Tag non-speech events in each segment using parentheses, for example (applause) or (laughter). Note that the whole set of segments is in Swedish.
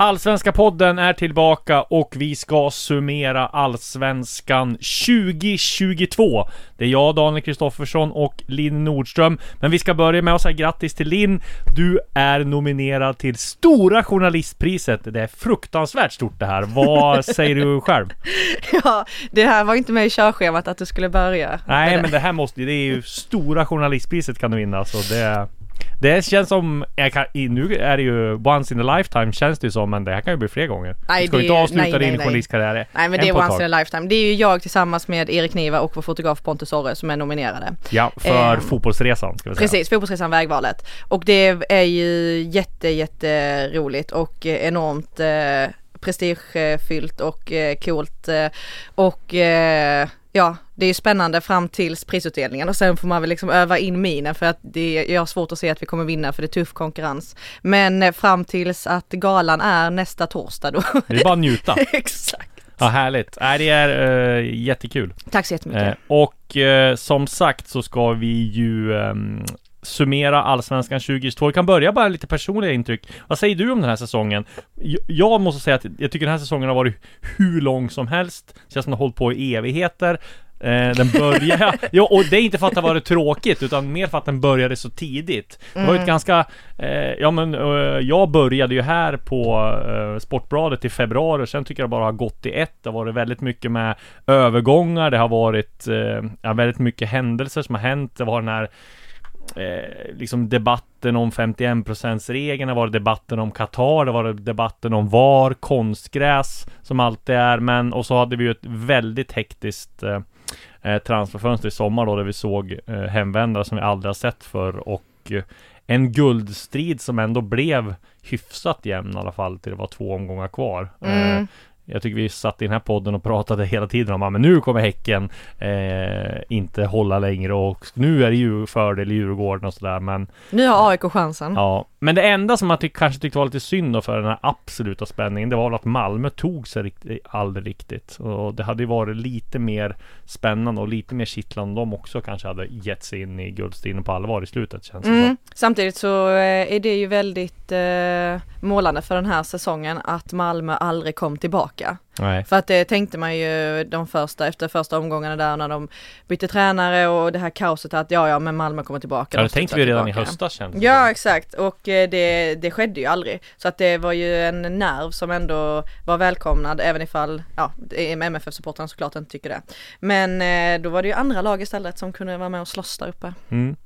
Allsvenska podden är tillbaka och vi ska summera Allsvenskan 2022. Det är jag, Daniel Kristoffersson och Linn Nordström. Men vi ska börja med att säga grattis till Linn. Du är nominerad till Stora Journalistpriset. Det är fruktansvärt stort det här. Vad (laughs) säger du själv? Ja, det här var inte med i körschemat att du skulle börja. Nej, men det här måste det är ju Stora Journalistpriset kan du vinna. Så det, det känns som, jag kan, nu är det ju once in a lifetime känns det ju som, men det här kan ju bli fler gånger. Nej, du ska ju inte avsluta nej, din nej. journalistkarriär Nej men det är once in a lifetime. Det är ju jag tillsammans med Erik Niva och vår fotograf Pontus Orre som är nominerade. Ja, för Ehm, fotbollsresan ska vi säga. Precis, fotbollsresan Vägvalet. Och det är ju jätte, jätte roligt och eh, enormt eh, prestigefyllt och eh, coolt. Eh, och eh, ja, det är spännande fram tills prisutdelningen och sen får man väl liksom öva in minen för att det, jag har svårt att se att vi kommer vinna för det är tuff konkurrens. Men eh, fram tills att galan är nästa torsdag då. Det är bara att njuta. (laughs) Exakt. Ja, härligt. Nej, det är uh, jättekul. Tack så jättemycket. Eh, och eh, som sagt så ska vi ju ehm, summera Allsvenskan 2022. Vi kan börja bara lite personliga intryck. Vad säger du om den här säsongen? Jag, måste säga att jag tycker den här säsongen har varit hur lång som helst. Känns som den har hållit på i evigheter. Eh, den började, (laughs) ja och det är inte för att det har varit tråkigt utan mer för att den började så tidigt. Det var ju ett ganska, eh, ja men eh, jag började ju här på eh, Sportbladet i februari och sen tycker jag bara har gått i ett. Det har varit väldigt mycket med övergångar, det har varit eh, ja, väldigt mycket händelser som har hänt. Det var den här eh, liksom debatten om 51%-regeln, det var debatten om Qatar, det var debatten om VAR, konstgräs som alltid är, men och så hade vi ju ett väldigt hektiskt eh, eh, transferfönster i sommar då där vi såg eh, hemvändare som vi aldrig har sett för och eh, en guldstrid som ändå blev hyfsat jämn i alla fall till det var två omgångar kvar. Eh, jag tycker vi satt i den här podden och pratade hela tiden om att men nu kommer Häcken eh, inte hålla längre och nu är det ju fördel i Djurgården och sådär men Nu har AIK chansen. Ja, men det enda som jag tyck, kanske tyckte var lite synd då för den här absoluta spänningen Det var väl att Malmö tog sig riktigt, aldrig riktigt Och det hade ju varit lite mer spännande och lite mer kittlande om de också kanske hade gett sig in i guldstriden på allvar i slutet känns det Mm. som Samtidigt så eh, är det ju väldigt eh, målande för den här säsongen att Malmö aldrig kom tillbaka. Nej För att det tänkte man ju de första, efter första omgångarna där när de bytte tränare och det här kaoset att ja, ja, men Malmö kommer tillbaka. Ja de det tänkte vi redan i tillbaka. höstas känns Ja exakt och eh, det, det skedde ju aldrig. Så att det var ju en nerv som ändå var välkomnad även ifall, ja MFF-supportrarna såklart inte tycker det. Men eh, då var det ju andra lag istället som kunde vara med och slåss där uppe. Mm.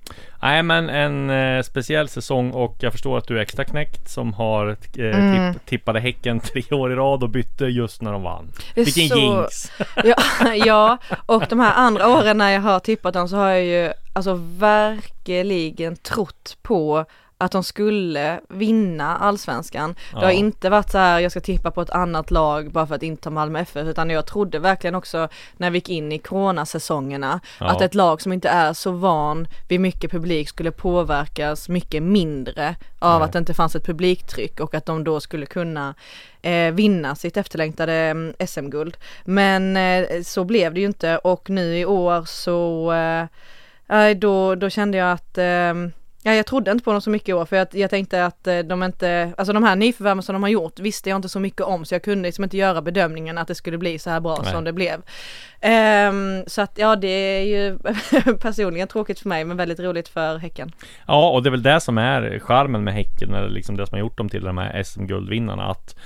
Nej men en eh, speciell säsong och jag förstår att du är extra knäckt som har eh, Mm. tipp, tippade Häcken (laughs) tre år i rad och bytte just när de vann. Vilken så- jinx! (laughs) Ja, (laughs) ja, och de här andra åren när jag har tippat dem så har jag ju alltså verkligen trott på att de skulle vinna allsvenskan. Det har Ja. inte varit så här, jag ska tippa på ett annat lag bara för att inte ta Malmö FF, utan jag trodde verkligen också när vi gick in i coronasäsongerna Ja. att ett lag som inte är så van vid mycket publik skulle påverkas mycket mindre av Nej. att det inte fanns ett publiktryck och att de då skulle kunna eh, vinna sitt efterlängtade mm, SM-guld. Men eh, så blev det ju inte och nu i år så eh, då, då kände jag att eh, Ja, jag trodde inte på dem så mycket i år för jag, jag tänkte att eh, de inte, alltså de här nyförvärven som de har gjort visste jag inte så mycket om så jag kunde liksom inte göra bedömningen att det skulle bli så här bra Nej. som det blev. Ehm, så att ja, det är ju (laughs) personligen tråkigt för mig men väldigt roligt för Häcken. Ja, och det är väl det som är charmen med Häcken, eller liksom det som har gjort dem till de här SM-guldvinnarna. Att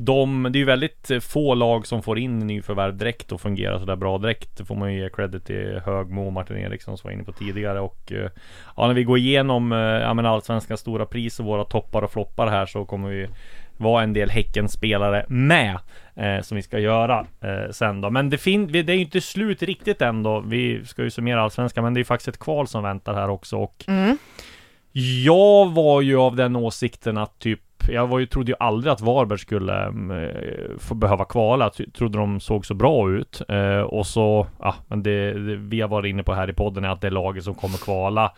de, det är ju väldigt eh, få lag som får in nyförvärv direkt och fungerar sådär bra direkt. Det får man ju ge credit till Högmo och Martin Eriksson som var inne på tidigare och eh, Ja när vi går igenom eh, ja, men allsvenskans stora pris och våra toppar och floppar här så kommer vi vara en del Häcken-spelare med eh, som vi ska göra eh, sen då. Men det, fin- det är ju inte slut riktigt än då. Vi ska ju summera allsvenskan, men det är ju faktiskt ett kval som väntar här också och jag var ju av den åsikten att typ jag var ju, trodde ju aldrig att Varberg skulle mm, eh, få behöva kvala. Jag Trodde de såg så bra ut. Eh, och så, ja, men det, det vi har varit inne på här i podden är att det laget som kommer kvala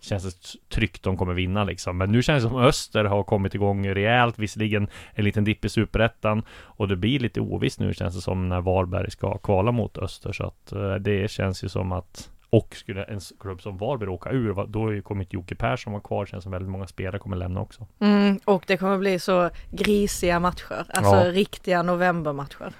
Känns det tryggt de kommer vinna liksom. Men nu känns det som Öster har kommit igång rejält. Visserligen en liten dipp i Superettan. Och det blir lite ovisst nu känns det som när Varberg ska kvala mot Öster. Så att eh, det känns ju som att och skulle en klubb som Varberg åka ur, då kommer inte Jocke Persson vara kvar. Känns som väldigt många spelare kommer lämna också. Mm, och det kommer bli så grisiga matcher, alltså Ja. riktiga novembermatcher.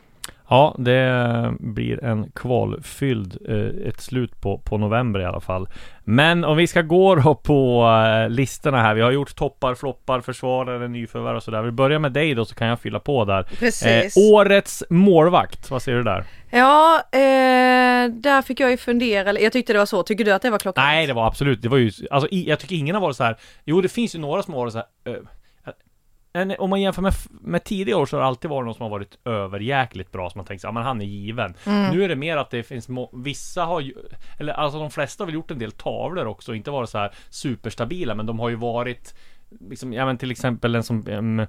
Ja, det blir en kvalfylld, eh, ett slut på, på november i alla fall. Men om vi ska gå då på eh, listorna här. Vi har gjort toppar, floppar, försvarare, nyförvärv och sådär. Vi börjar med dig då så kan jag fylla på där. Precis. årets målvakt, vad säger du där? Ja, eh, där fick jag ju fundera, jag tyckte det var så, tycker du att det var klockan? Nej, det var absolut, det var ju, alltså i, jag tycker ingen har varit så här. Jo, det finns ju några som har varit så här. eh, en, om man jämför med, med tidigare år så har det alltid varit någon som har varit överjäkligt bra som man tänkt sig, ja men han är given. Nu är det mer att det finns, må, vissa har ju, eller alltså de flesta har väl gjort en del tavlor också, inte varit så här superstabila, men de har ju varit Liksom, ja men till exempel en som um, eh,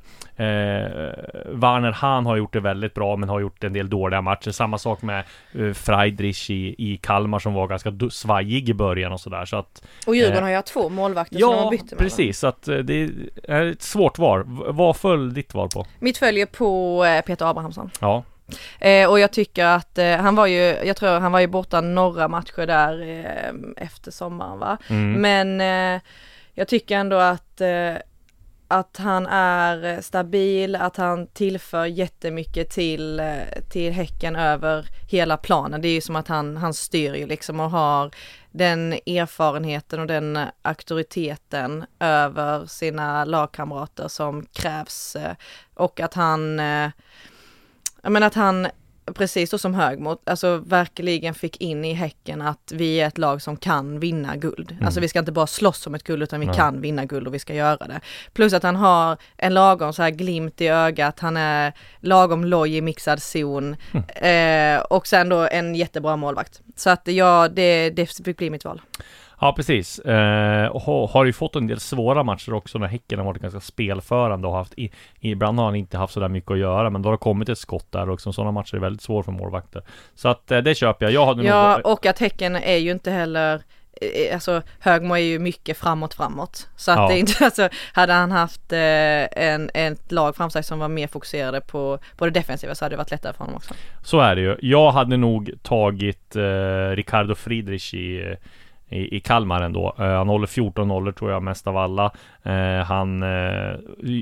Warner Han har gjort det väldigt bra men har gjort en del dåliga matcher. Samma sak med uh, Friedrich i, i Kalmar som var ganska svajig i början och sådär. Så att Och Djurgården Eh, har ju haft två målvakter som de Ja, har bytt precis. Så att eh, det är ett svårt val. Vad föll ditt val på? Mitt följer på eh, Peter Abrahamsson. Ja, Eh, och jag tycker att eh, han var ju, jag tror han var ju borta några matcher där eh, efter sommaren va. Mm. Men jag tycker ändå att eh, att han är stabil, att han tillför jättemycket till, eh, till Häcken över hela planen. Det är ju som att han, han styr ju liksom och har den erfarenheten och den auktoriteten över sina lagkamrater som krävs. Eh, och att han, eh, jag menar att han, precis så som Högmo, alltså verkligen fick in i Häcken att vi är ett lag som kan vinna guld. Alltså vi ska inte bara slåss om ett guld utan vi Nej. kan vinna guld och vi ska göra det. Plus att han har en lagom så här glimt i ögat, han är lagom loj i mixad zon eh, och sen då en jättebra målvakt. Så att ja, det, det fick bli mitt val. Ja precis. Eh, och har, ju fått en del svåra matcher också när Häcken har varit ganska spelförande och haft i, ibland har han inte haft sådär mycket att göra men då har det kommit ett skott där också. Sådana matcher är väldigt svåra för målvakter. Så att eh, det köper jag. Jag hade Ja, nog... och att Häcken är ju inte heller eh, Alltså Högmo är ju mycket framåt framåt. Så att Ja. det är inte, (laughs) alltså hade han haft eh, en, ett lag framför sig som var mer fokuserade på, på det defensiva så hade det varit lättare för honom också. Så är det ju. Jag hade nog tagit eh, Ricardo Friedrich i, i, i Kalmar ändå. Eh, han håller 14 nollor tror jag mest av alla. Eh, han, eh,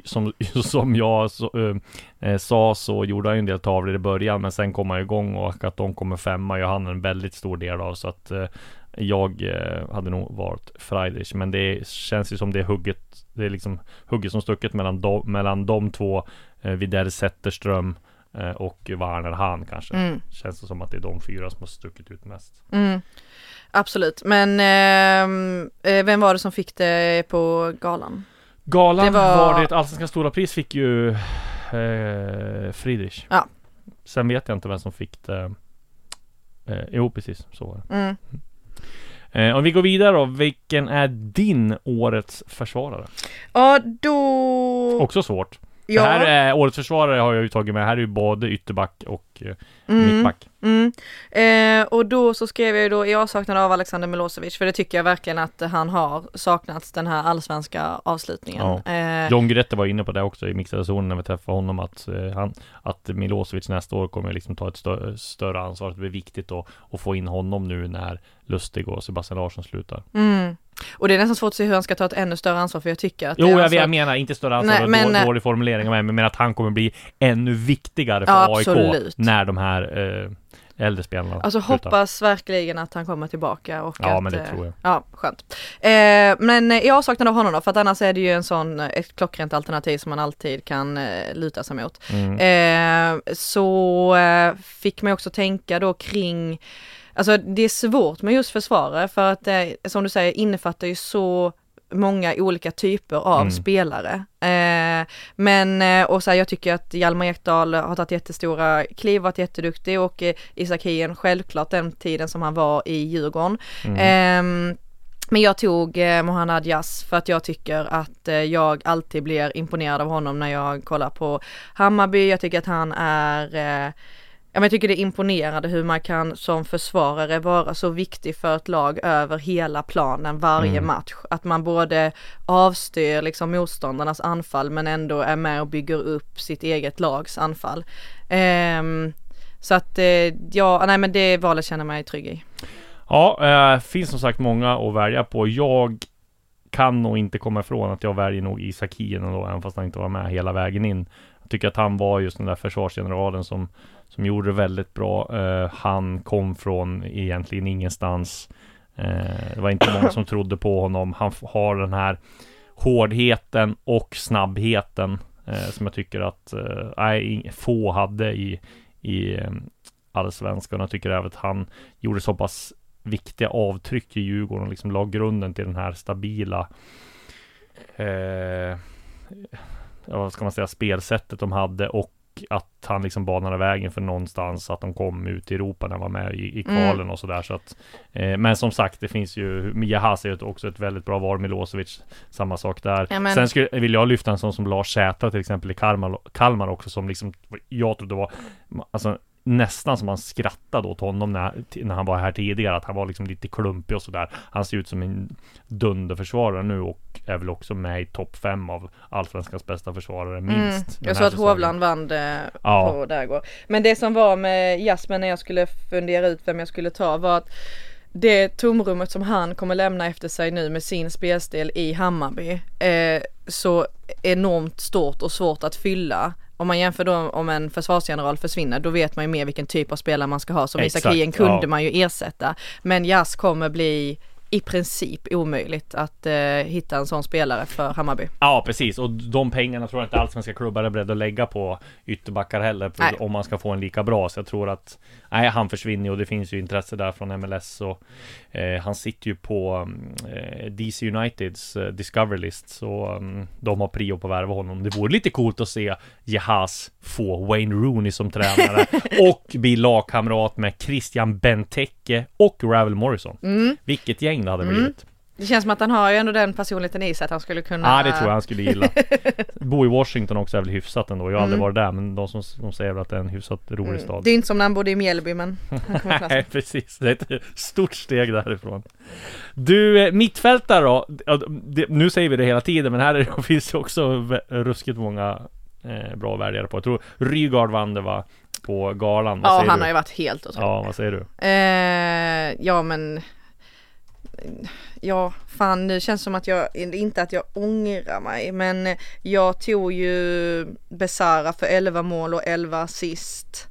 som, (laughs) som jag så, sa så gjorde han ju en del tavlor i början men sen kom han igång och att de kommer femma gör han en väldigt stor del av så att jag hade nog valt Friedrich men det känns ju som det är hugget Det är liksom hugget som stucket mellan, de, mellan de två eh, Widell Zetterström och Warner Han kanske. Mm. Känns det som att det är de fyra som har stuckit ut mest. Mm. Absolut, men ehm, eh, vem var det som fick det på galan? Galan Det var... var- det ett Allsvenska stora pris fick ju eh, Friedrich. Ja. Sen vet jag inte vem som fick det. Eh, jo, precis så var det. Mm. Eh, om vi går vidare då, vilken är din årets försvarare? Ja, då... Också svårt. Ja. Det här är årets försvarare har jag ju tagit med. Här är ju både ytterback och eh, Mm. mittback. Mm. Eh, och då så skrev jag ju då i avsaknad av Alexander Milosevic, för det tycker jag verkligen att han har saknats den här allsvenska avslutningen. Ja. Eh, John Guidetti var inne på det också i mixade zonen när vi träffade honom att, eh, han, att Milosevic nästa år kommer liksom ta ett stö större ansvar. Det blir viktigt att, att få in honom nu när Lustig och Sebastian Larsson slutar. mm. Och det är nästan svårt att se hur han ska ta ett ännu större ansvar, för jag tycker att Jo, det är jag, alltså- jag menar inte större ansvar, Nej, men, eh, dålig formulering av mig, men att han kommer bli ännu viktigare för Ja, AIK absolut. när de här eh, äldre spelarna Alltså hoppas verkligen att han kommer tillbaka och Ja, att, men det eh, tror jag. Ja, skönt. Eh, men i avsaknad av honom då, för att annars är det ju en sån, ett klockrent alternativ som man alltid kan eh, luta sig mot. Mm. Eh, så eh, fick man också tänka då kring, alltså det är svårt med just försvarare för att det, som du säger, innefattar ju så många olika typer av Mm. spelare. Eh, men, eh, och så här, jag tycker att Hjalmar Ekdal har tagit jättestora kliv, varit jätteduktig och eh, Isak Hien självklart den tiden som han var i Djurgården. Mm. Ehm, men jag tog eh, Mohanad Yas för att jag tycker att eh, jag alltid blir imponerad av honom när jag kollar på Hammarby. Jag tycker att han är eh, Ja, men jag tycker det är imponerande hur man kan som försvarare vara så viktig för ett lag över hela planen varje Mm. match. Att man både avstyr liksom motståndarnas anfall men ändå är med och bygger upp sitt eget lags anfall. Ehm, så att eh, ja, nej men det valet känner mig trygg i. Ja, eh, finns som sagt många att välja på. Jag kan nog inte komma ifrån att jag väljer nog Isak Hien ändå, även fast han inte var med hela vägen in. Jag tycker att han var just den där försvarsgeneralen som, som gjorde det väldigt bra. Eh, han kom från egentligen ingenstans. Eh, det var inte många som trodde på honom. Han har den här hårdheten och snabbheten eh, som jag tycker att nej, få hade i, i ehm, allsvenskan. Jag tycker även att han gjorde så pass viktiga avtryck i Djurgården och liksom la grunden till den här stabila eh, ja, vad ska man säga, spelsättet de hade och att han liksom banade vägen för någonstans att de kom ut i Europa när han var med i, i kvalen och sådär. Så att eh, Men som sagt det finns ju Mia Haas är ju också ett väldigt bra val Milosevic Samma sak där. Ja, Sen skulle, vill jag lyfta en sån som Lars Sätra till exempel i Kalmar, Kalmar också som liksom Jag trodde var Alltså nästan som man skrattade åt honom när, när han var här tidigare, att han var liksom lite klumpig och sådär. Han ser ut som en dunderförsvarare nu och är väl också med i topp fem av allsvenskans bästa försvarare minst. den Mm. Jag såg att säsongen. Hovland vann det Ja. på där igår. Men det som var med Jasper när jag skulle fundera ut vem jag skulle ta var att det tomrummet som han kommer lämna efter sig nu med sin spelstil i Hammarby eh, så enormt stort och svårt att fylla. Om man jämför då om en försvarsgeneral försvinner då vet man ju mer vilken typ av spelare man ska ha. Som Isak Hien kunde ja. man ju ersätta. Men Jas kommer bli i princip omöjligt att eh, hitta en sån spelare för Hammarby. Ja precis och de pengarna tror jag inte allsvenska klubbar är beredda att lägga på ytterbackar heller Nej. om man ska få en lika bra så jag tror att Nej han försvinner och det finns ju intresse där från MLS och eh, Han sitter ju på eh, DC Uniteds eh, Discover List så mm, de har prio på att värva honom Det vore lite coolt att se Jehas få Wayne Rooney som tränare (laughs) och bli lagkamrat med Christian Benteke och Ravel Morrison Mm. Vilket gäng det hade blivit Det känns som att han har ju ändå den personligheten i sig att han skulle kunna Ja det tror jag han skulle gilla (laughs) Bo i Washington också är väl hyfsat ändå Jag har aldrig Mm. varit där men de som, som säger väl att det är en hyfsat rolig stad Det är inte som när han bodde i Mjällby men (laughs) Nej precis, det är ett stort steg därifrån Du, eh, mittfältare då? Ja, det, Nu säger vi det hela tiden men här är, (laughs) finns det också ruskigt många eh, bra väljare på Jag tror Rygaard vann det va? På galan, vad Ja säger han du? har ju varit helt otrolig. Ja, vad säger du? Eh, ja men Ja, fan nu känns det som att jag, inte att jag ångrar mig men jag tog ju Besara för 11 mål och 11 assist.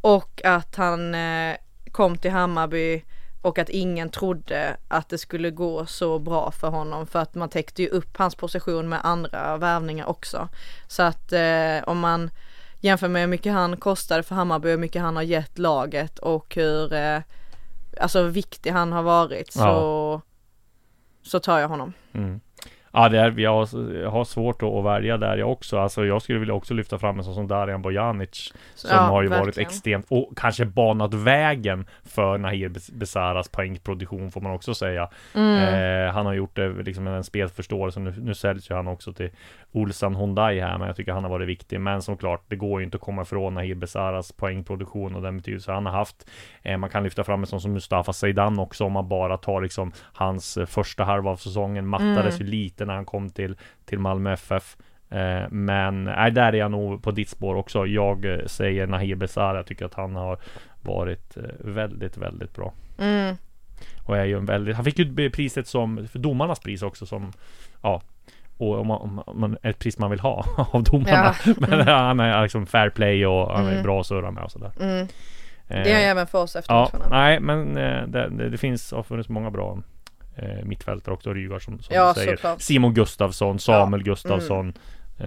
Och att han eh, kom till Hammarby och att ingen trodde att det skulle gå så bra för honom för att man täckte ju upp hans position med andra värvningar också. Så att eh, om man jämför med hur mycket han kostade för Hammarby och hur mycket han har gett laget och hur eh, alltså viktig han har varit så så tar jag honom. Mm. Ja, det är, jag, har, jag har svårt att, välja där jag också. Alltså jag skulle vilja också lyfta fram en sån som Darijan Bojanic. Som Ja, har ju varit verkligen. extremt, och kanske banat vägen för Nahir Bes- Besaras poängproduktion får man också säga. Mm. Eh, han har gjort det liksom med en spelförståelse. Nu, nu säljs ju han också till Ulsan Hyundai här, men jag tycker han har varit viktig. Men som klart, det går ju inte att komma ifrån Nahir Besaras poängproduktion och den betydelse han har haft. Eh, man kan lyfta fram en sån som Mustafa Zeidan också om man bara tar liksom hans eh, första halva av säsongen. Mattades ju lite när han kom till, till Malmö FF. Eh, men nej, där är jag nog på ditt spår också. Jag eh, säger Nahir Besara. Jag tycker att han har varit eh, väldigt, väldigt bra. Mm. Och är ju en väldigt, han fick ju priset som, för domarnas pris också som, ja, och om man, om man, ett pris man vill ha (laughs) av domarna. (laughs) Men han är liksom fair play och han är Mm. bra att surra med och sådär. Mm. Eh, Det är även för oss efter Ja, matcherna. nej men eh, det, det, det finns, har funnits många bra eh, mittfältare också, Rygaard som, som Ja, du säger. såklart. Simon Gustafsson, Samuel Ja, mm. Gustafsson. Eh,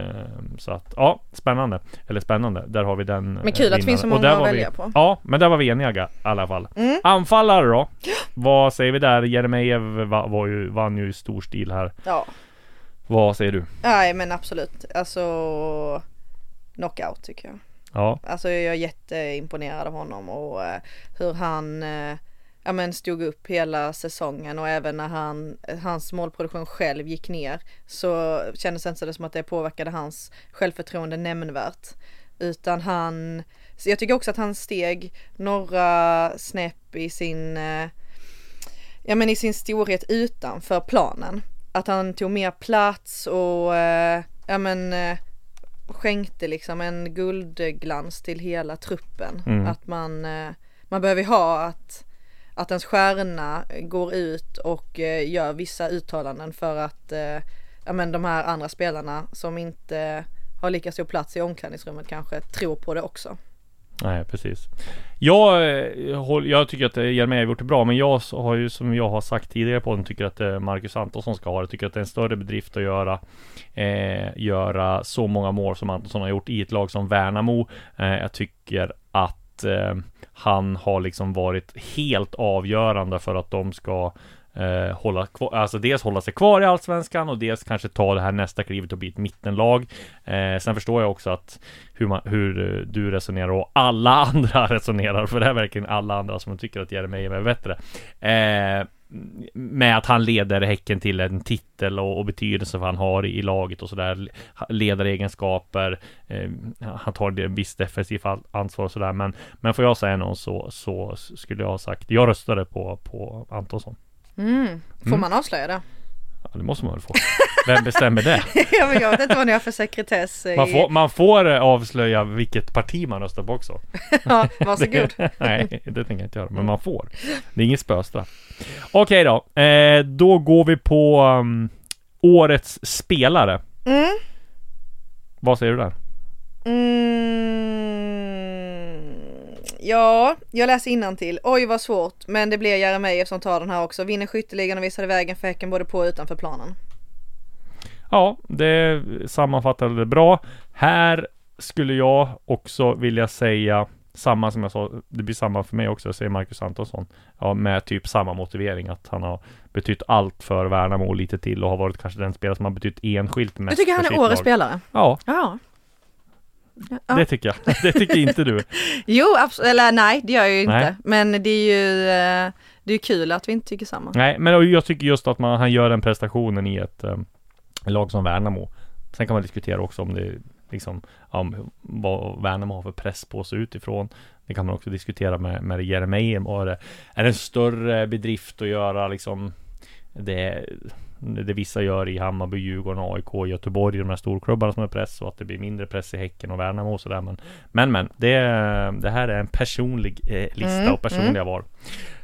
så att, ja, spännande. Eller spännande, där har vi den Men kul att det finns så många att välja vi, på. Ja, men där var vi eniga i alla fall. Mm. Anfallare då? Vad säger vi där? Jeremejeff va, var ju, vann ju i stor stil här. Ja, Vad säger du? nej men absolut. Alltså knockout tycker jag. Ja, Alltså jag är jätteimponerad av honom och eh, hur han eh, ja, men stod upp hela säsongen och även när han, hans målproduktion själv gick ner så kändes det inte som att det påverkade hans självförtroende nämnvärt. Utan han, jag tycker också att han steg några snäpp i sin, eh, ja men i sin storhet utanför planen. Att han tog mer plats och eh, ja men eh, skänkte liksom en guldglans till hela truppen. Mm. Att man, man behöver ha att, att ens stjärna går ut och eh, gör vissa uttalanden för att eh, ja, men de här andra spelarna som inte har lika stor plats i omklädningsrummet kanske tror på det också. nej precis. Jag, eh, jag tycker att eh, Jeremejeff har gjort det bra, men jag har ju som jag har sagt tidigare på den tycker att Marcus Antonsson ska ha det. Tycker att det är en större bedrift att göra eh, göra så många mål som Antonsson har gjort i ett lag som Värnamo. Eh, jag tycker att eh, han har liksom varit helt avgörande för att de ska eh, hålla kvar, alltså dels hålla sig kvar i Allsvenskan och dels kanske ta det här nästa klivet och bli ett mittenlag. Eh, sen förstår jag också att hur, man, hur eh, du resonerar och alla (laughs) andra resonerar, för det är verkligen alla andra som tycker att Jeremejeff är bättre. Eh, med att han leder Häcken till en titel och, och betydelse vad han har i, i laget och sådär. Ledaregenskaper. Eh, han tar det visst defensivt ansvar och sådär. Men, men får jag säga någon så, så skulle jag ha sagt. Jag röstade på, på Antonsson. Mm. Får Mm. man avslöja det? Ja, det måste man väl få. Vem bestämmer det? (laughs) ja, men jag vet inte vad ni har för sekretess. i- Man får, man får eh, avslöja vilket parti man röstar på också. (laughs) ja, varsågod. (laughs) Nej, det tänker jag inte göra, men man får. Det är inget spöstraff. Okej då, eh, då går vi på um, årets spelare. Mm. Vad säger du där? Mm, ja, jag läser till. Oj vad svårt, men det blir Jeremejeff som tar den här också. Vinner skytteligan och visade vägen för Häcken både på och utanför planen. Ja, det sammanfattade det bra. Här skulle jag också vilja säga samma som jag sa, det blir samma för mig också, jag säger Marcus Antonsson. Ja, med typ samma motivering att han har betytt allt för Värnamo och lite till och har varit kanske den spelare som har betytt enskilt Du mest tycker han är årets spelare? Ja, Ja. Ja. det tycker jag. (laughs) Det tycker inte du. Jo, absolut. Eller nej, det gör jag ju inte. Nej. Men det är ju eh, det är kul att vi inte tycker samma. Nej, men jag tycker just att man, han gör den prestationen i ett um, lag som Värnamo. Sen kan man diskutera också om det liksom, om vad Värnamo har för press på sig utifrån. Det kan man också diskutera med, med Jeremejeff. Är det en större bedrift att göra liksom det, det vissa gör i Hammarby, Djurgården, AIK, Göteborg, de här storklubbarna som är press och att det blir mindre press i Häcken och Värnamo och sådär. Men, men, men det, det här är en personlig eh, lista Mm, och personliga val.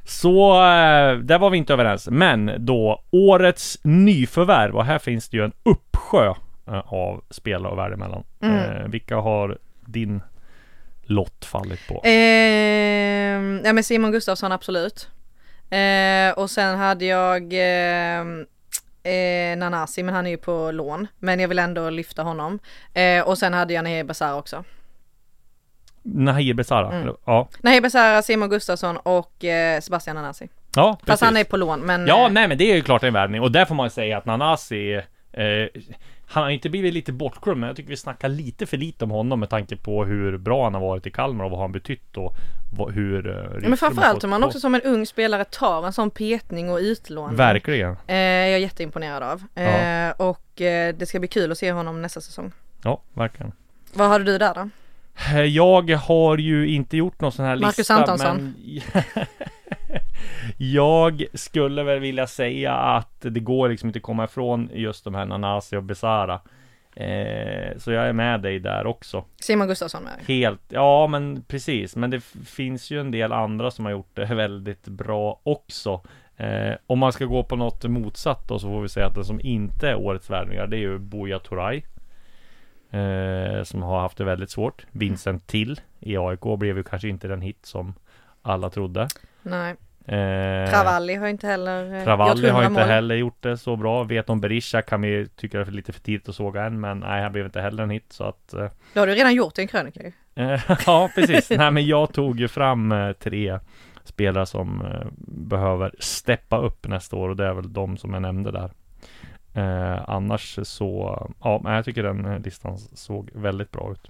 Så eh, där var vi inte överens. Men då årets nyförvärv och här finns det ju en uppsjö eh, av spelare och värde emellan. Mm. Eh, vilka har din lott fallit på? Eh, ja men Simon Gustafsson absolut. Eh, och sen hade jag eh, eh, Nanasi men han är ju på lån. Men jag vill ändå lyfta honom. Eh, och sen hade jag Nahir Besara också. Nahir Besara? Mm. Ja, Nahir Besara, Simon Gustafsson och eh, Sebastian Nanasi. ja Fast precis. han är på lån men Ja, eh, nej men det är ju klart en värvning och där får man ju säga att Nanasi eh, Han har inte blivit lite bortglömd men jag tycker vi snackar lite för lite om honom med tanke på hur bra han har varit i Kalmar och vad han betytt och vad, hur eh, Ja, men framförallt om man också som en ung spelare tar en sån petning och utlåning. Verkligen Eh, jag är jätteimponerad av. Eh, Och eh, det ska bli kul att se honom nästa säsong. Ja, verkligen Vad hade du där då? Eh, Jag har ju inte gjort någon sån här Marcus lista Antonsson. men (laughs) Jag skulle väl vilja säga att det går liksom inte att komma ifrån just de här Nanasi och Besara eh, Så jag är med dig där också Simon Gustafsson med. Helt, ja men precis, men det finns ju en del andra som har gjort det (laughs) väldigt bra också. Eh, om man ska gå på något motsatt då så får vi säga att den som inte är årets värvningar det är ju Buya Turay. Eh, som har haft det väldigt svårt. Vincent Till i AIK blev ju kanske inte den hit som alla trodde. Nej. Eh, Travalli har inte heller eh, Travalli har 100 inte mål. heller gjort det så bra. Vet om Berisha kan vi tycka är lite för tidigt att såga än, men nej, han blev inte heller en hit så att eh, Det har du redan gjort i en krönika ju. Eh, (laughs) ja, precis. Nej, men jag tog ju fram eh, tre spelare som eh, behöver steppa upp nästa år och det är väl de som jag nämnde där. Eh, annars så, ja, men jag tycker den listan såg väldigt bra ut.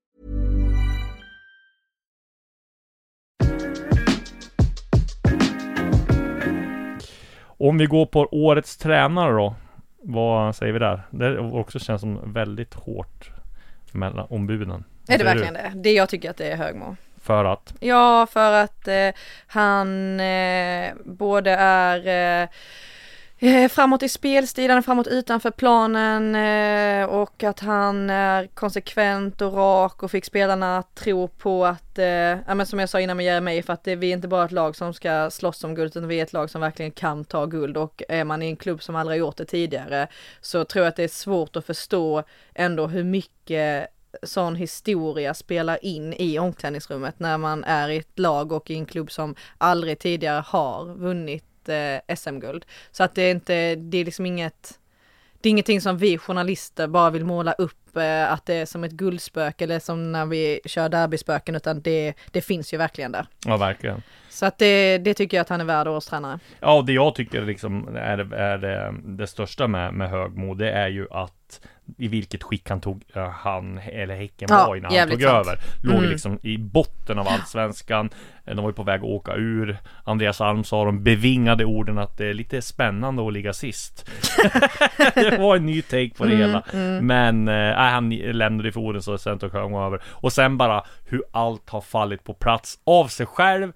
Om vi går på årets tränare då. Vad säger vi där? Det också känns som väldigt hårt mellan ombuden. Är det verkligen det? Det jag tycker att det är Högmo. du? För att? Ja, för att eh, han eh, både är eh, Eh, framåt i spelstilen, framåt utanför planen eh, och att han är konsekvent och rak och fick spelarna att tro på att, eh, ja men som jag sa innan med Jeremy, för att det, vi är inte bara ett lag som ska slåss om guld utan vi är ett lag som verkligen kan ta guld. Och är man i en klubb som aldrig har gjort det tidigare så tror jag att det är svårt att förstå ändå hur mycket sån historia spelar in i omklädningsrummet när man är i ett lag och i en klubb som aldrig tidigare har vunnit eh, SM-guld. Så att det är inte, det är liksom inget, det är ingenting som vi journalister bara vill måla upp eh, att det är som ett guldspöke eller som när vi kör derbyspöken utan det, det finns ju verkligen där. Ja, verkligen. Så att det, det tycker jag att han är värd årstränare. Ja, det jag tycker liksom är, är det, det största med, med Högmo, det är ju att i vilket skick han tog, eh, han eller Häcken Ja, var innan han tog sant. över. Låg Mm. liksom i botten av allsvenskan. Eh, De var ju på väg att åka ur. Andreas Alm sa de bevingade orden att det är lite spännande att ligga sist. (laughs) det var en ny take på det Mm, hela. Men eh, nej, han lämnade för orden så sen tog Högmo över. Och sen bara hur allt har fallit på plats av sig själv.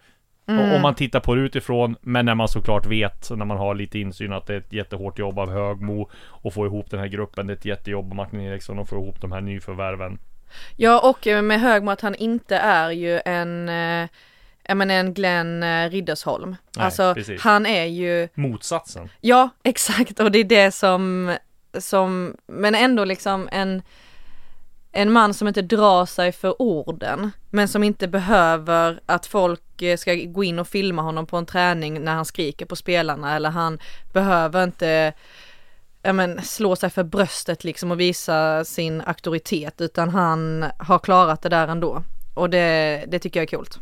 Och Om man tittar på det utifrån, men när man såklart vet, när man har lite insyn att det är ett jättehårt jobb av Högmo och få ihop den här gruppen, det är ett jättejobb av Martin Eriksson och få ihop de här nyförvärven. Ja och med Högmo att han inte är ju en, eh, jag menar en Glenn eh, Riddersholm. Nej, alltså precis. han är ju Motsatsen. Ja, (laughs) exakt och det är det som, som, men ändå liksom en, en man som inte drar sig för orden, men som inte behöver att folk eh, ska gå in och filma honom på en träning när han skriker på spelarna eller han behöver inte ja, men, slå sig för bröstet liksom och visa sin auktoritet utan han har klarat det där ändå. Och det, det tycker jag är coolt.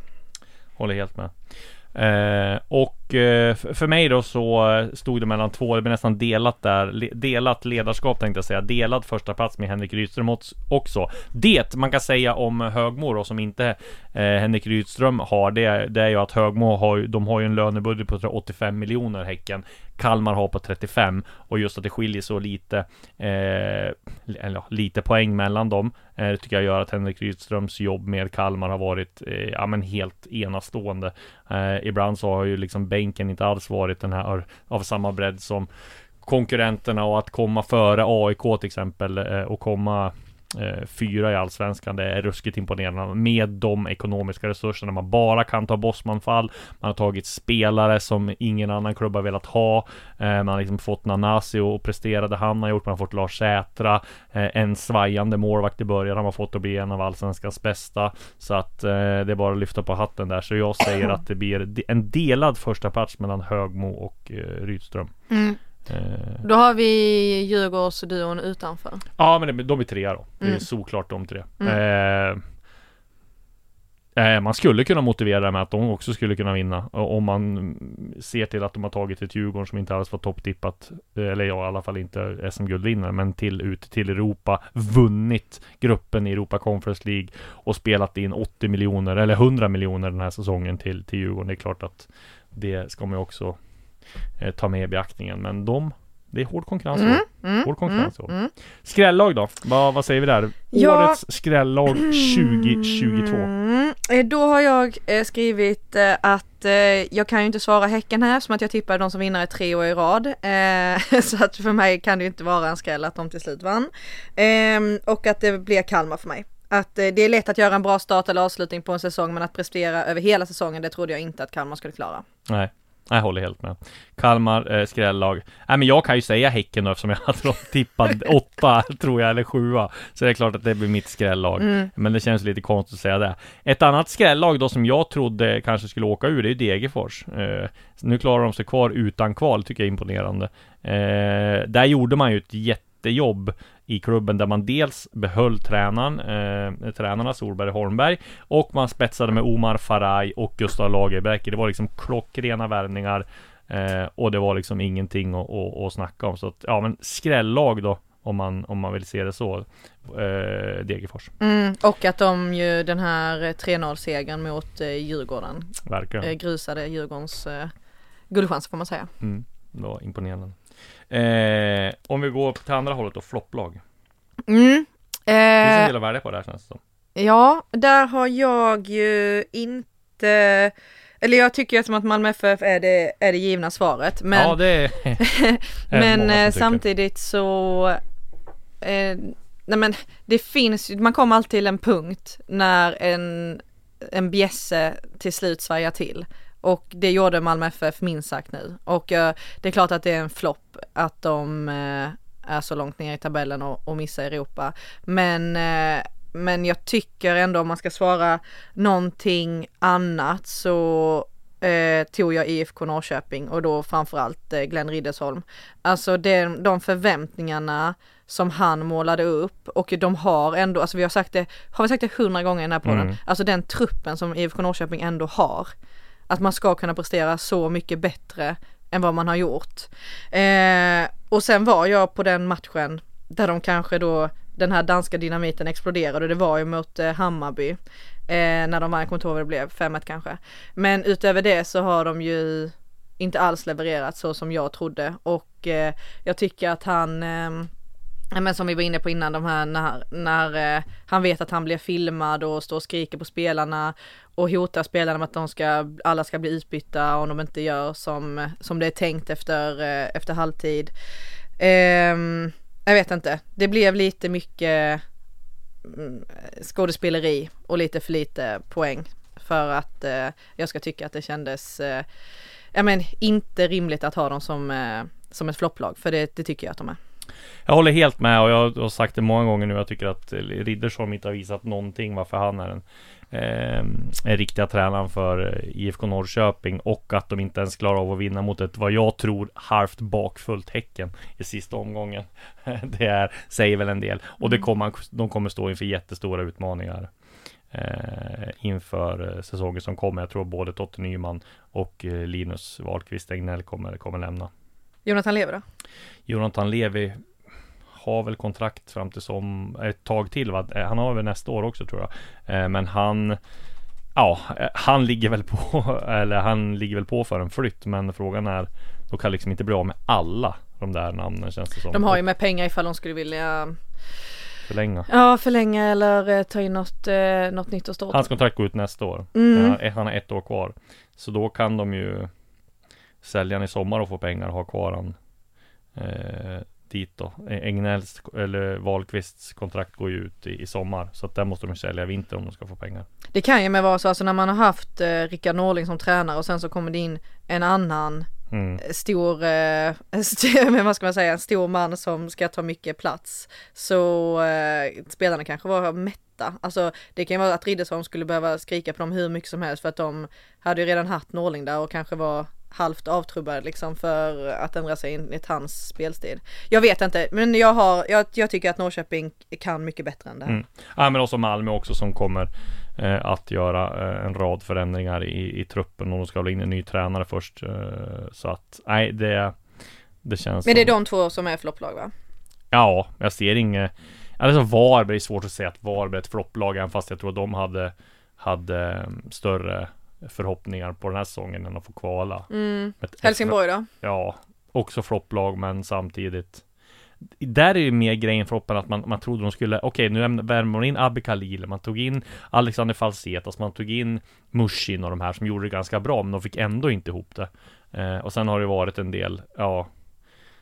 Håller helt med. Eh, och Eh, för mig då så eh, stod det mellan två, det blev nästan delat där, delat ledarskap tänkte jag säga, delad första plats med Henrik Rydström också- Det man kan säga om Högmo då som inte eh, Henrik Rydström har, det, det är ju att Högmo har, ju- de har ju en lönebudget på 85 miljoner Häcken. Kalmar har på 35 och just att det skiljer så lite, eh, eller lite poäng mellan dem, eh, det tycker jag gör att Henrik Rydströms jobb med Kalmar har varit, eh, ja men helt enastående. Eh, ibland så har ju liksom bänken inte alls varit den här av samma bredd som konkurrenterna och att komma före AIK till exempel eh, och komma Eh, fyra i Allsvenskan. Det är ruskigt imponerande med de ekonomiska resurserna. Man bara kan ta Bosmanfall. Man har tagit spelare som ingen annan klubb har velat ha. Eh, man har liksom fått Nanasi och presterade han har gjort. Man har fått Lars Sätra. Eh, en svajande målvakt i början har man fått att bli en av Allsvenskans bästa. Så att eh, det är bara att lyfta på hatten där. Så jag säger att det blir en delad första plats mellan Högmo och eh, Rydström. Mm. Då har vi Djurgårdsduon utanför. Ja men det, de är trea då. Det är Mm. såklart de tre. Mm. Eh, Eh, man skulle kunna motivera det med att de också skulle kunna vinna. Om man ser till att de har tagit ett Djurgården som inte alls var topptippat. eh, Eller ja, i alla fall inte SM-guldvinnare. Men till, ut till Europa. Vunnit gruppen i Europa Conference League. Och spelat in 80 miljoner eller 100 miljoner den här säsongen till, till Djurgården. Det är klart att det ska man ju också eh, ta med i beaktningen. Men de det är hård konkurrens i år. Hård konkurrens i år. Skrällag då? Vad, vad säger vi där? Ja. Årets skrällag 2022. Mm, eh, då har jag eh, skrivit eh, att eh, jag kan ju inte svara Häcken här som att jag tippade de som vinnare tre år i rad. Eh, (laughs) så att för mig kan det ju inte vara en skräll att de till slut vann. Ehm, och att det blir Kalmar för mig. Att eh, det är lätt att göra en bra start eller avslutning på en säsong men att prestera över hela säsongen det trodde jag inte att Kalmar skulle klara. Nej, jag håller helt med. Kalmar, eh, skrällag. Nej men jag kan ju säga Häcken då eftersom jag hade dem tippad (laughs) åtta, tror jag, eller sjua. Så det är klart att det blir mitt skrällag. Men det känns lite konstigt att säga det. Ett annat skrällag då som jag trodde kanske skulle åka ur, det är ju Degerfors. Eh, nu klarar de sig kvar utan kval, tycker jag är imponerande. Eh, där gjorde man ju ett jättejobb i klubben där man dels behöll tränaren, eh, tränarna Solberg och Holmberg och man spetsade med Omar Faraj och Gustav Lagerberg. Det var liksom klockrena värvningar eh, och det var liksom ingenting att, att, att snacka om. Så att, ja men skrällag då om man, om man vill se det så. Eh, Degerfors, Mm, och att de ju den här eh, 3-0 segern mot eh, Djurgården verkligen. eh, grusade Djurgårdens eh, guldchans får man säga. Mm, det var imponerande. Eh, om vi går till andra hållet då, flopplag. Mm. Det finns en Eh, del att välja på där känns det som. ja, där har jag ju inte eller jag tycker ju som att Malmö FF är det, är det givna svaret. Men, ja, det är, (laughs) är men som eh, samtidigt så eh, Nej men det finns ju- man kommer alltid till en punkt när en, en bjässe till slut svajar till. Och det gjorde Malmö FF minst sagt nu. Och eh, det är klart att det är en flopp att de eh, är så långt ner i tabellen och, och missar Europa. Men, eh, men jag tycker ändå om man ska svara någonting annat så tog jag IFK Norrköping och då framförallt eh, Glenn Riddersholm. Alltså den, de förväntningarna som han målade upp och de har ändå, alltså vi har sagt det, har vi sagt det hundra gånger i den här podden, Mm. alltså den truppen som IFK Norrköping ändå har. Att man ska kunna prestera så mycket bättre än vad man har gjort. Eh, och sen var jag på den matchen där de kanske då, den här danska dynamiten exploderade, det var ju mot eh, Hammarby. Eh, när de vann, jag kommer inte ihåg vad det blev, 5-1 kanske. Men utöver det så har de ju inte alls levererat så som jag trodde och eh, jag tycker att han ehm, men som vi var inne på innan, de här när, när eh, han vet att han blir filmad och står och skriker på spelarna och hotar spelarna med att de ska, alla ska bli utbytta om de inte gör som, som det är tänkt efter, eh, efter halvtid. Eh, jag vet inte, det blev lite mycket mm, skådespeleri och lite för lite poäng för att eh, jag ska tycka att det kändes eh, ja men inte rimligt att ha dem som, eh, som ett flopplag för det, det tycker jag att de är. Jag håller helt med och jag har sagt det många gånger nu. Jag tycker att Riddersholm inte har visat någonting varför han är den eh, riktiga tränaren för eh, IFK Norrköping och att de inte ens klarar av att vinna mot ett vad jag tror halvt bakfullt Häcken i sista omgången. (laughs) Det är, säger väl en del och det kommer, de kommer stå inför jättestora utmaningar eh, inför eh, säsongen som kommer. Jag tror både Totte Nyman och Linus Wahlqvist Egnell kommer, kommer lämna. Jonathan Lever då? Jonathan Levi har väl kontrakt fram till som ett tag till va? Eh, Han har väl nästa år också tror jag. Eh, Men han Ja, eh, han ligger väl på (laughs) eller han ligger väl på för en flytt. Men frågan är de kan liksom inte bli av med alla de där namnen känns det som. De har ju med pengar ifall de skulle vilja förlänga. ja, förlänga eller eh, ta in något, eh, något nytt och stort. Hans kontrakt går ut nästa år. Mm. Han har ett år kvar. Så då kan de ju sälja han i sommar och få pengar och ha kvar han eh, dit då. Egnells eller Wahlqvists kontrakt går ju ut i, i sommar. Så att där måste de sälja i vinter om de ska få pengar. Det kan ju med vara så, alltså när man har haft eh, Rickard Norling som tränare och sen så kommer det in en annan Mm. stor, eh, (laughs) st- men vad ska man säga, en stor man som ska ta mycket plats. Så eh, spelarna kanske var mätta. Alltså det kan ju vara att Riddersholm skulle behöva skrika på dem hur mycket som helst för att de hade ju redan haft Norling där och kanske var halvt avtrubbad liksom för att ändra sig enligt hans spelstil. Jag vet inte, men jag har, jag, jag tycker att Norrköping kan mycket bättre än det här. Mm. Ja men också Malmö också som kommer eh, att göra eh, en rad förändringar i, i truppen och de ska väl in en ny tränare först. Eh, så att nej det, det känns Men det är som, de två som är flopplag va? Ja, jag ser inget Alltså Varberg är svårt att säga att Varberg är ett flopplag även fast jag tror att de hade Hade mm, större förhoppningar på den här säsongen än att få kvala. Mm. Helsingborg då? Ja, också flopplag men samtidigt där är ju mer grejen för Hoppen att man, man trodde de skulle, okej nu ämnar- värmer man in Abbe Khalil, man tog in Alexander Falsetas, man tog in Mushin och de här som gjorde det ganska bra, men de fick ändå inte ihop det. Eh, och sen har det varit en del, ja,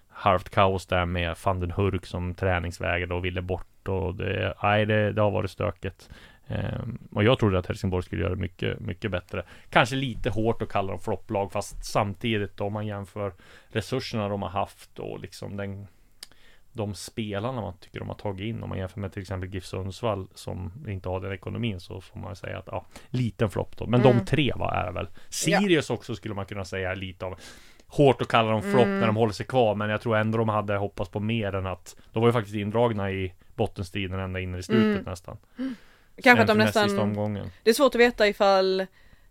halvt kaos där med van den Hurk som träningsvägrade och ville bort och det, nej det, det har varit stökigt. Ehm, och jag trodde att Helsingborg skulle göra mycket, mycket bättre. Kanske lite hårt att kalla dem flopplag, fast samtidigt om man jämför resurserna de har haft och liksom den de spelarna man tycker de har tagit in om man jämför med till exempel GIF Sundsvall som inte har den ekonomin så får man säga att ja, liten flopp då. Men Mm. de tre var är väl. Sirius också skulle man kunna säga lite av hårt att kalla dem flopp Mm. när de håller sig kvar. Men jag tror ändå de hade hoppats på mer än att de var ju faktiskt indragna i bottenstriden ända in i slutet Mm. nästan. Kanske att de nästan, det är svårt att veta ifall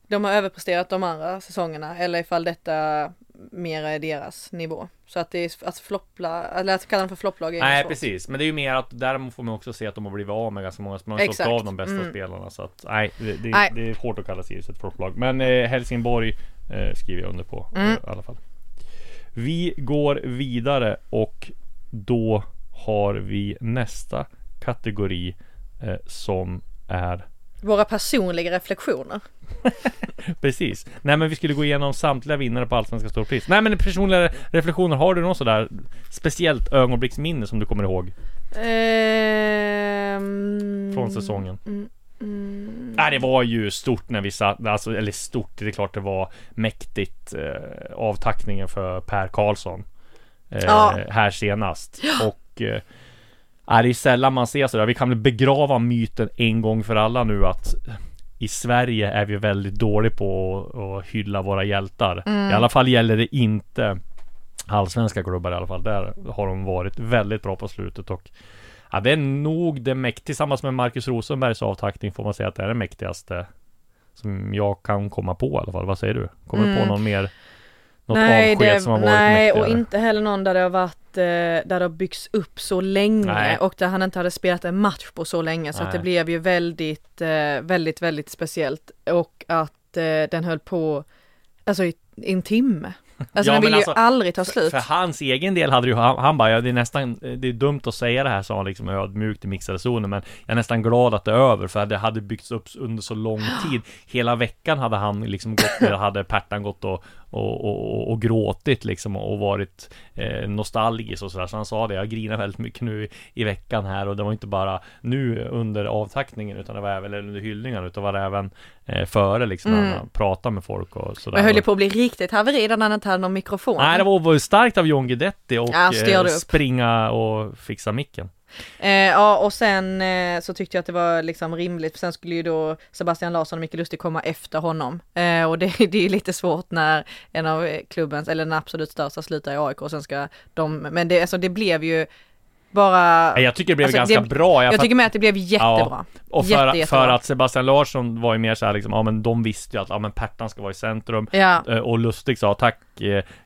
de har överpresterat de andra säsongerna eller ifall detta mer är deras nivå. Så att det är, att floppla, eller att kalla dem för flopplag är Nej svårt. precis, men det är ju mer att där får man också se att de har blivit av med ganska många, man har sålt av de bästa Mm. spelarna så att nej, det, det, Nej. det är hårt att kalla Sirius ett flopplag. Men eh, Helsingborg eh, skriver jag under på Mm. eh, i alla fall. Vi går vidare och då har vi nästa kategori eh, som är Våra personliga reflektioner. (laughs) Precis. Nej men vi skulle gå igenom samtliga vinnare på Allsvenska storpris. Nej men personliga reflektioner, har du något sådär speciellt ögonblicksminne som du kommer ihåg Ehm, från säsongen? Mm, mm. Nej det var ju stort när vi satt, alltså eller stort, det är klart det var mäktigt eh, avtackningen för Per Karlsson. Eh, Ja. Här senast. Och eh, är det är sällan man ser sådär. Vi kan väl begrava myten en gång för alla nu att i Sverige är vi väldigt dåliga på att, hylla våra hjältar. Mm. I alla fall gäller det inte allsvenska klubbar i alla fall. Där har de varit väldigt bra på slutet och Ja, det är nog det mäktigaste, tillsammans med Marcus Rosenbergs avtackning får man säga att det är det mäktigaste som jag kan komma på i alla fall. Vad säger du? Kommer du på Mm. någon mer? Något nej, avsked det, som har varit nej mäktigare? och inte heller någon där det har varit, eh, där det har byggts upp så länge Nej. och där han inte hade spelat en match på så länge så att det Nej. blev ju väldigt, eh, väldigt, väldigt speciellt och att eh, den höll på, alltså i, en timme. (laughs) Alltså Ja, den vill alltså, ju aldrig ta För, slut. för hans egen del hade ju han, han bara, ja, det är nästan, det är dumt att säga det här sa han liksom ödmjukt i mixade zonen Men jag är nästan glad att det är över för det hade byggts upp under så lång (gasps) tid Hela veckan hade han liksom gått, hade Pertan gått och, och, och, och, gråtit liksom och varit eh, nostalgisk och sådär. Så han sa det, jag grinar väldigt mycket nu i, veckan här. Och det var inte bara nu under avtackningen utan det var även eller under hyllningen utan det var även eh, före liksom när han pratade med folk och sådär. Men höll ju på att bli riktigt haveri när han inte hade någon mikrofon. Nej, det var, var starkt av John Guidetti och Ja, eh, springa och fixa micken. Eh, ja och sen eh, så tyckte jag att det var liksom rimligt för sen skulle ju då Sebastian Larsson och Micke Lustig komma efter honom. Eh, och det, det är ju lite svårt när en av klubbens, eller den absolut största slutar i AIK och sen ska de, men det, alltså det blev ju bara... Jag tycker det blev Alltså, ganska det- bra. Jag fatt- tycker med att det blev jättebra. Och för, Jätte, för att Sebastian Larsson var ju mer så här liksom, ja men de visste ju att, ja men Pertan ska vara i centrum. Ja. Eh, Och Lustig sa tack,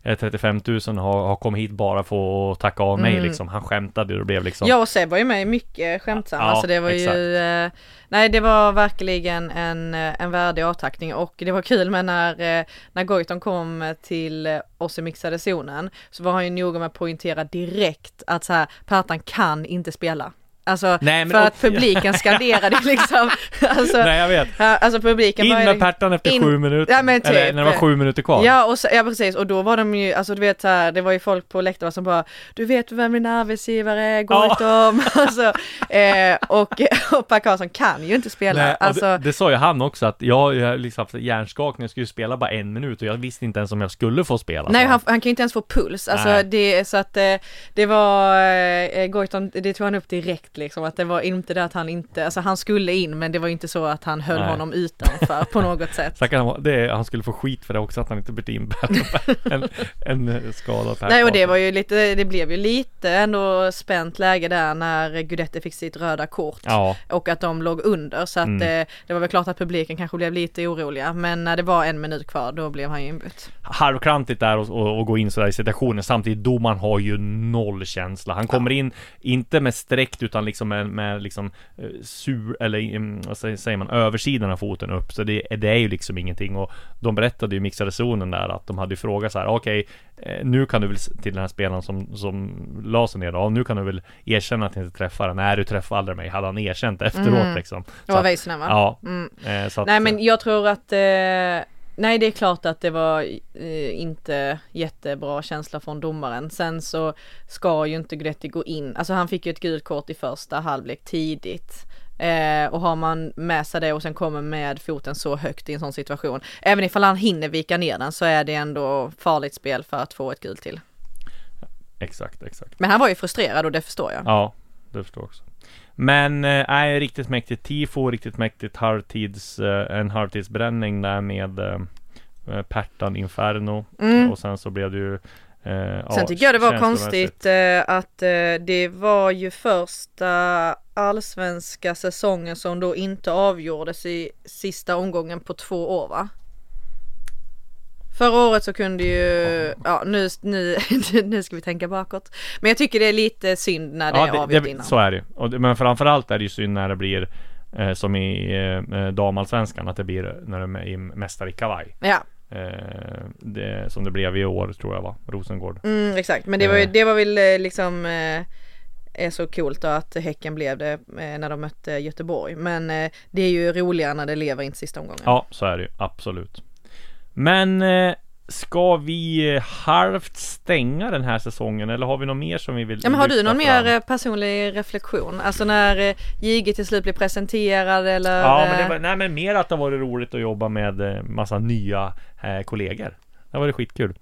eh, 35 000 har, har kommit hit bara för att tacka av mig Mm. liksom. Han skämtade och det blev liksom. Ja och Seb var ju med mycket skämtsam. Ja, alltså det var exakt. ju, eh, nej det var verkligen en, eh, en värdig avtackning och det var kul med när, eh, när Goitom kom till eh, oss i mixade zonen så var han ju noga med att poängtera direkt att så här, Pertan kan inte spela. Alltså Nej, för att publiken skanderade (laughs) liksom. Alltså, Nej jag vet. alltså publiken In var ju- med Pertan efter in- sju minuter. Ja, men typ. Eller när det var sju minuter kvar. Ja, och så, ja precis och då var de ju, alltså du vet så här, det var ju folk på läktaren som bara Du vet vem min arbetsgivare är, Goitom! (laughs) alltså, eh, och, och Per Karlsson kan ju inte spela. Nej, alltså, det, det sa ju han också att jag, jag liksom haft hjärnskakning, jag skulle spela bara en minut och jag visste inte ens om jag skulle få spela. Nej han, han kan ju inte ens få puls, alltså Nej. det så att eh, det var, eh, Goitom, det tog han upp direkt rätt liksom, att det var inte det att han inte, alltså han skulle in men det var inte så att han höll Nej. honom utanför på något sätt. (laughs) Var- det, han skulle få skit för det också att han inte bytte in (laughs) en, en, Per Nej och det var ju lite, det blev ju lite ändå spänt läge där när Gudetti fick sitt röda kort. Ja, Och att de låg under så att Mm. eh, det var väl klart att publiken kanske blev lite oroliga men när det var en minut kvar då blev han ju inbytt. halvklantigt där och, och, och gå in sådär i situationen Samtidigt domaren har ju noll känsla Han kommer in, inte med sträckt utan liksom med, med liksom eh, sur, eller mm, vad säger man, översidan av foten upp. Så det, det är ju liksom ingenting. Och De berättade ju i mixade zonen där att de hade ju frågat så här: okej eh, Nu kan du väl, till den här spelaren som, som la sig ner då, nu kan du väl erkänna att du inte träffade den Nej du träffade aldrig mig, hade han erkänt efteråt liksom. Det Så var att- Väisänen va? Ja, Mm. eh, så att, Nej men jag tror att eh, Nej det är klart att det var eh, inte jättebra känsla från domaren. Sen så ska ju inte Gudetti gå in. Alltså han fick ju ett gult kort i första halvlek tidigt. Eh, och har man med sig det och sen kommer med foten så högt i en sån situation. Även ifall han hinner vika ner den så är det ändå farligt spel för att få ett gult till. Exakt, exakt Men han var ju frustrerad och det förstår jag. Ja, det förstår jag också. Men, eh, nej, riktigt mäktigt tifo, riktigt mäktigt halvtids, eh, en halvtidsbränning där med eh, eh, Pertan Inferno. Mm. Och sen så blev det ju eh, Sen ja, tycker jag det var konstigt eh, att eh, det var ju första allsvenska säsongen som då inte avgjordes i sista omgången på två år va? Förra året så kunde ju, ja nu, nu, (laughs) nu ska vi tänka bakåt. Men jag tycker det är lite synd när det är Ja, avgjort det, det, innan. så är det och det, Men framförallt är det ju synd när det blir eh, som i eh, damallsvenskan, att det blir när de är i mästare i kavaj. Ja, Eh, det, som det blev i år tror jag va, Rosengård. mm, exakt. Men det var ju, Eh. det var väl eh, liksom eh, är så coolt då att Häcken blev det eh, när de mötte Göteborg. Men eh, det är ju roligare när det lever in sista omgången. Ja, så är det ju. Absolut. Men eh, ska vi eh, halvt stänga den här säsongen eller har vi något mer som vi vill Ja men har du någon fram? mer eh, personlig reflektion? Alltså när JG till slut blir presenterad eller? Ja, men det var, nej men mer att det varit roligt att jobba med massa nya eh, kollegor. Det har varit skitkul.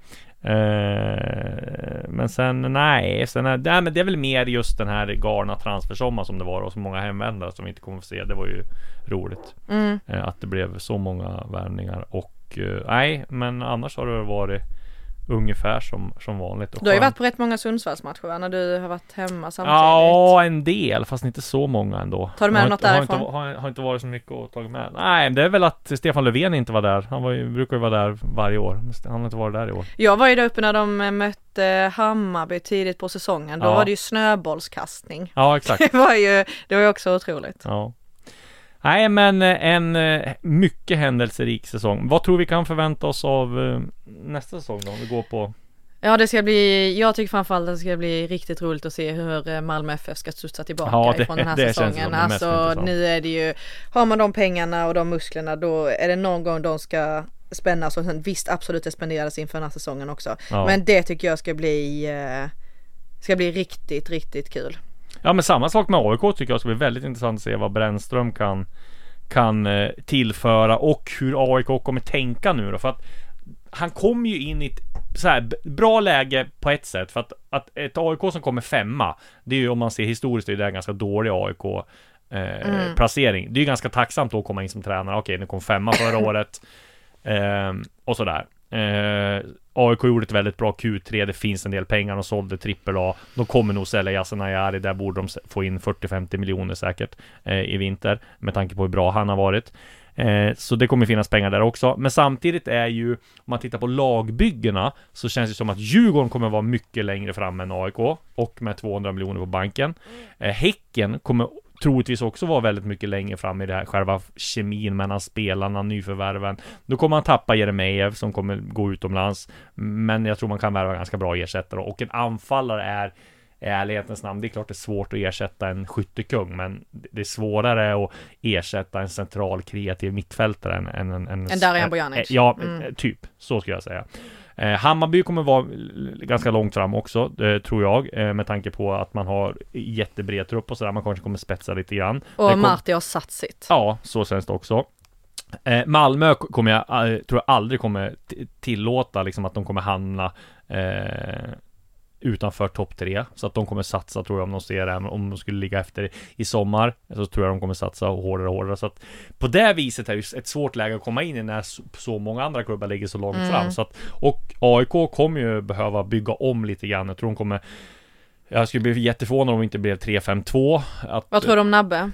Eh, men sen nej, sen nej, men det är väl mer just den här galna transfersommaren som det var och så många hemvändare som vi inte kommer få se. Det var ju roligt. Mm. Eh, att det blev så många värvningar och eh, nej, men annars har det varit ungefär som, som vanligt. Och Du har ju varit på rätt många Sundsvallsmatcher va? När du har varit hemma samtidigt. Ja, en del, fast inte så många ändå. Tar du med har något inte, har därifrån? inte, har, har inte varit så mycket att ta med. Nej, det är väl att Stefan Löfven inte var där. Han var ju, brukar ju vara där varje år. Han har inte varit där i år. Jag var ju där uppe när de eh, mötte Hammarby tidigt på säsongen. Då Ja. var det ju snöbollskastning. Ja, exakt. (laughs) Det var ju, det var ju också otroligt. Ja. Nej, men eh, en eh, mycket händelserik säsong. Vad tror vi kan förvänta oss av eh, nästa säsong då? Om vi går på... Ja det ska bli, jag tycker framförallt att det ska bli riktigt roligt att se hur Malmö FF ska studsa tillbaka Ja, det- ifrån den här säsongen. Alltså nu är det ju, har man de pengarna och de musklerna då är det någon gång de ska spännas och sen visst absolut det spenderades inför den här säsongen också. Ja. Men det tycker jag ska bli, ska bli riktigt, riktigt kul. Ja, men samma sak med AIK tycker jag ska bli väldigt intressant att se vad Brännström kan kan eh, tillföra och hur AIK kommer tänka nu då. För att han kommer ju in i ett så här, bra läge på ett sätt. För att, att ett AIK som kommer femma, det är ju om man ser historiskt, det är det en ganska dålig AIK eh, placering. Det är ju ganska tacksamt då att komma in som tränare. Okej, ni kom femma förra (laughs) året. Ehm, och sådär. Eh, AIK gjorde ett väldigt bra Q3, det finns en del pengar, de sålde trippel A. De kommer nog sälja Yasin Ayari, där borde de få in 40-50 miljoner säkert eh, i vinter, med tanke på hur bra han har varit. Eh, så det kommer finnas pengar där också. Men samtidigt är ju, om man tittar på lagbyggena, så känns det som att Djurgården kommer vara mycket längre fram än AIK, och med 200 miljoner på banken. Eh, häcken kommer troligtvis också vara väldigt mycket längre fram i det här själva kemin mellan spelarna, nyförvärven. Då kommer man tappa Jeremejeff som kommer gå utomlands. Men jag tror man kan värva ganska bra ersättare och en anfallare är i ärlighetens namn, det är klart det är svårt att ersätta en skyttekung, men det är svårare att ersätta en central kreativ mittfältare än, än, än, än En Darijan Bojanic. Ja, Mm. typ. Så skulle jag säga. Eh, Hammarby kommer vara ganska långt fram också, eh, tror jag, eh, med tanke på att man har jättebred trupp och sådär. Man kanske kommer spetsa lite grann. Och kom- Marti har satt sitt. Ja, så känns det också. Malmö kommer jag, tror jag aldrig kommer tillåta liksom att de kommer hamna eh, utanför topp tre. Så att de kommer satsa tror jag om de ser det, om de skulle ligga efter i sommar. Så tror jag de kommer satsa hårdare och hårdare. Så att på det viset är det ett svårt läge att komma in i när så många andra klubbar ligger så långt fram. Så att, och AIK kommer ju behöva bygga om lite grann. Jag tror de kommer jag skulle bli jätteförvånad om det inte blev 3-5-2 att, Vad tror du om Nabbe?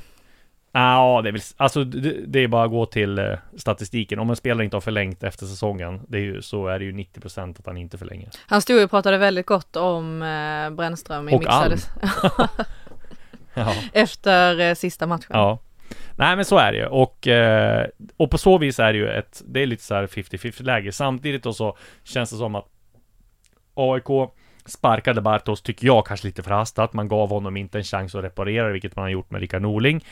Ja, det är väl, alltså det, det är bara att gå till eh, statistiken. Om en spelare inte har förlängt efter säsongen, det är ju, så är det ju 90% att han inte förlänger. Han stod ju och pratade väldigt gott om eh, Brännström i Och mixades (laughs) (laughs) Ja. efter eh, sista matchen. ja. Nej men så är det ju och, eh, och på så vis är det ju ett, det är lite så här 50-50 läge. Samtidigt då så känns det som att AIK sparkade Bartos, tycker jag, kanske lite förhastat. Man gav honom inte en chans att reparera, vilket man har gjort med Rickard Norling.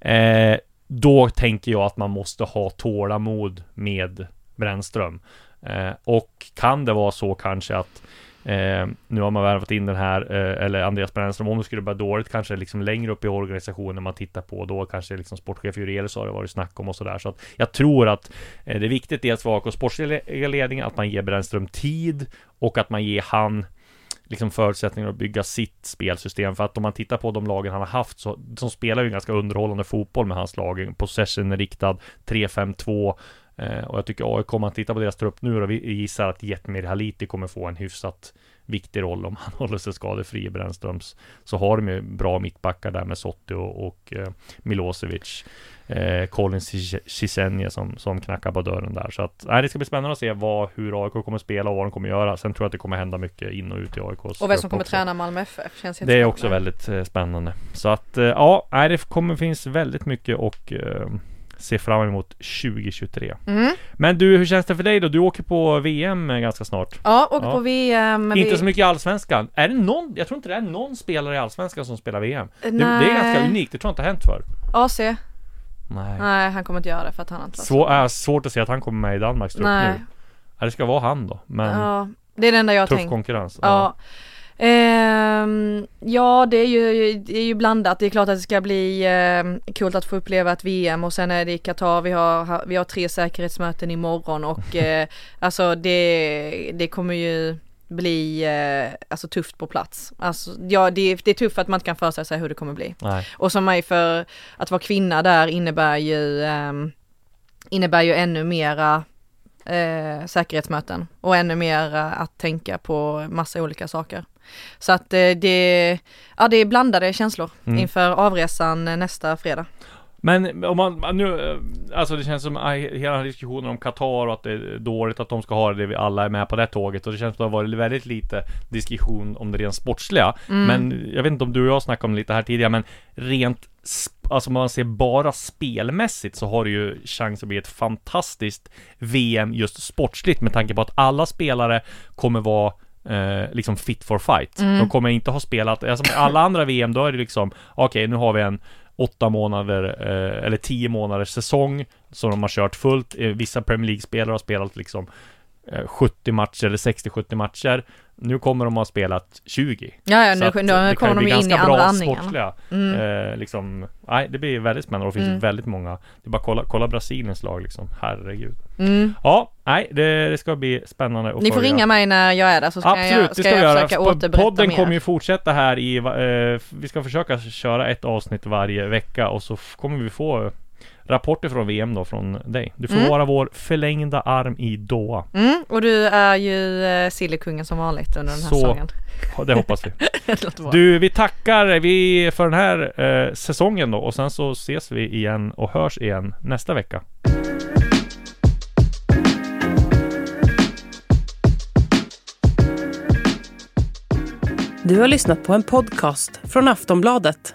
Eh, då tänker jag att man måste ha tålamod med Brännström. Eh, och kan det vara så kanske att Eh, nu har man värvat in den här, eh, eller Andreas Brännström, om det skulle börja dåligt, kanske liksom längre upp i organisationen man tittar på, då kanske liksom sportchef Jurelius har det varit snack om och sådär. Så att jag tror att eh, det är viktigt dels för AKs sportsliga ledning, att man ger Brännström tid och att man ger han liksom förutsättningar att bygga sitt spelsystem. För att om man tittar på de lagen han har haft så de spelar ju ganska underhållande fotboll med hans lag. Possession är riktad 3-5-2 eh, och jag tycker AIK, om man tittar på deras trupp nu då, vi gissar att Jetmir Haliti kommer få en hyfsat viktig roll om han (laughs) håller sig skadefri i Brännströms. Så har de ju bra mittbackar där med Sotti och, och eh, Milosevic. Eh, Colin Cisenje som, som knackar på dörren där. Så att, nej, det ska bli spännande att se vad, hur AIK kommer spela och vad de kommer göra. Sen tror jag att det kommer hända mycket in och ut i AIKs Och vem som kommer också. träna Malmö FF känns Det är också väldigt eh, spännande. Så att eh, ja, nej, det kommer finns väldigt mycket och eh, se fram emot 2023. Mm. Men du, hur känns det för dig då? Du åker på VM ganska snart. Ja, åker Ja. på VM. inte vi- så mycket i Allsvenskan. Är det någon? Jag tror inte det är någon spelare i Allsvenskan som spelar VM. Det, det Nej. är ganska unikt. Det tror jag inte har hänt förr. AC? Nej. Nej, han kommer inte göra det för att han inte Så är svårt att se att han kommer med i Danmarks trupp Nej. nu. Ja, det ska vara han då. Men Ja, det är det enda jag tuff tänkt. konkurrens. Ja. Ehm, ja, det är, ju, det är ju blandat. Det är klart att det ska bli eh, coolt att få uppleva ett VM och sen är det i Qatar. Vi har, vi har tre säkerhetsmöten imorgon och (laughs) eh, alltså det, det kommer ju bli eh, alltså tufft på plats. Alltså, ja, det, det är tufft att man inte kan föreställa sig hur det kommer bli. Nej. Och som mig för att vara kvinna där innebär ju, ehm, innebär ju ännu mera eh, säkerhetsmöten och ännu mer eh, att tänka på massa olika saker. Så att eh, det, ja det är blandade känslor Mm. inför avresan eh, nästa fredag. Men om man nu, alltså det känns som hela diskussionen om Qatar och att det är dåligt att de ska ha det, vi alla är med på det tåget och det känns som att det har varit väldigt lite diskussion om det rent sportsliga. Men jag vet inte om du och jag snackade om det lite här tidigare, men rent Alltså om man ser bara spelmässigt så har det ju chans att bli ett fantastiskt VM just sportsligt med tanke på att alla spelare kommer vara eh, liksom fit for fight. De kommer inte ha spelat, alltså alla andra VM då är det liksom Okej, nu har vi en åtta månader eh, eller tio månaders säsong som de har kört fullt. Eh, vissa Premier League-spelare har spelat liksom eh, 70 matcher eller 60-70 matcher. Nu kommer de att ha spelat 20. Ja, ja nu, nu det kan kommer de in i andra andningarna. sportsliga. Mm. Eh, liksom, nej, det blir väldigt spännande och det finns Mm. väldigt många. Det är bara kolla, kolla Brasiliens lag liksom. Herregud. Mm. Ja, nej, det, det ska bli spännande att Ni får följa. ringa mig när jag är där så ska Absolut, jag, det ska ska vi jag göra. försöka återberätta Podden mer. kommer ju fortsätta här i, eh, vi ska försöka köra ett avsnitt varje vecka och så kommer vi få rapporter från VM då från dig. Du får Mm. vara vår förlängda arm i Doha. Mm, och du är ju eh, sillekungen som vanligt under den här Så. säsongen. Det hoppas vi. (laughs) Det. Du, vi tackar vi för den här eh, säsongen då och sen så ses vi igen och hörs igen nästa vecka. Du har lyssnat på en podcast från Aftonbladet.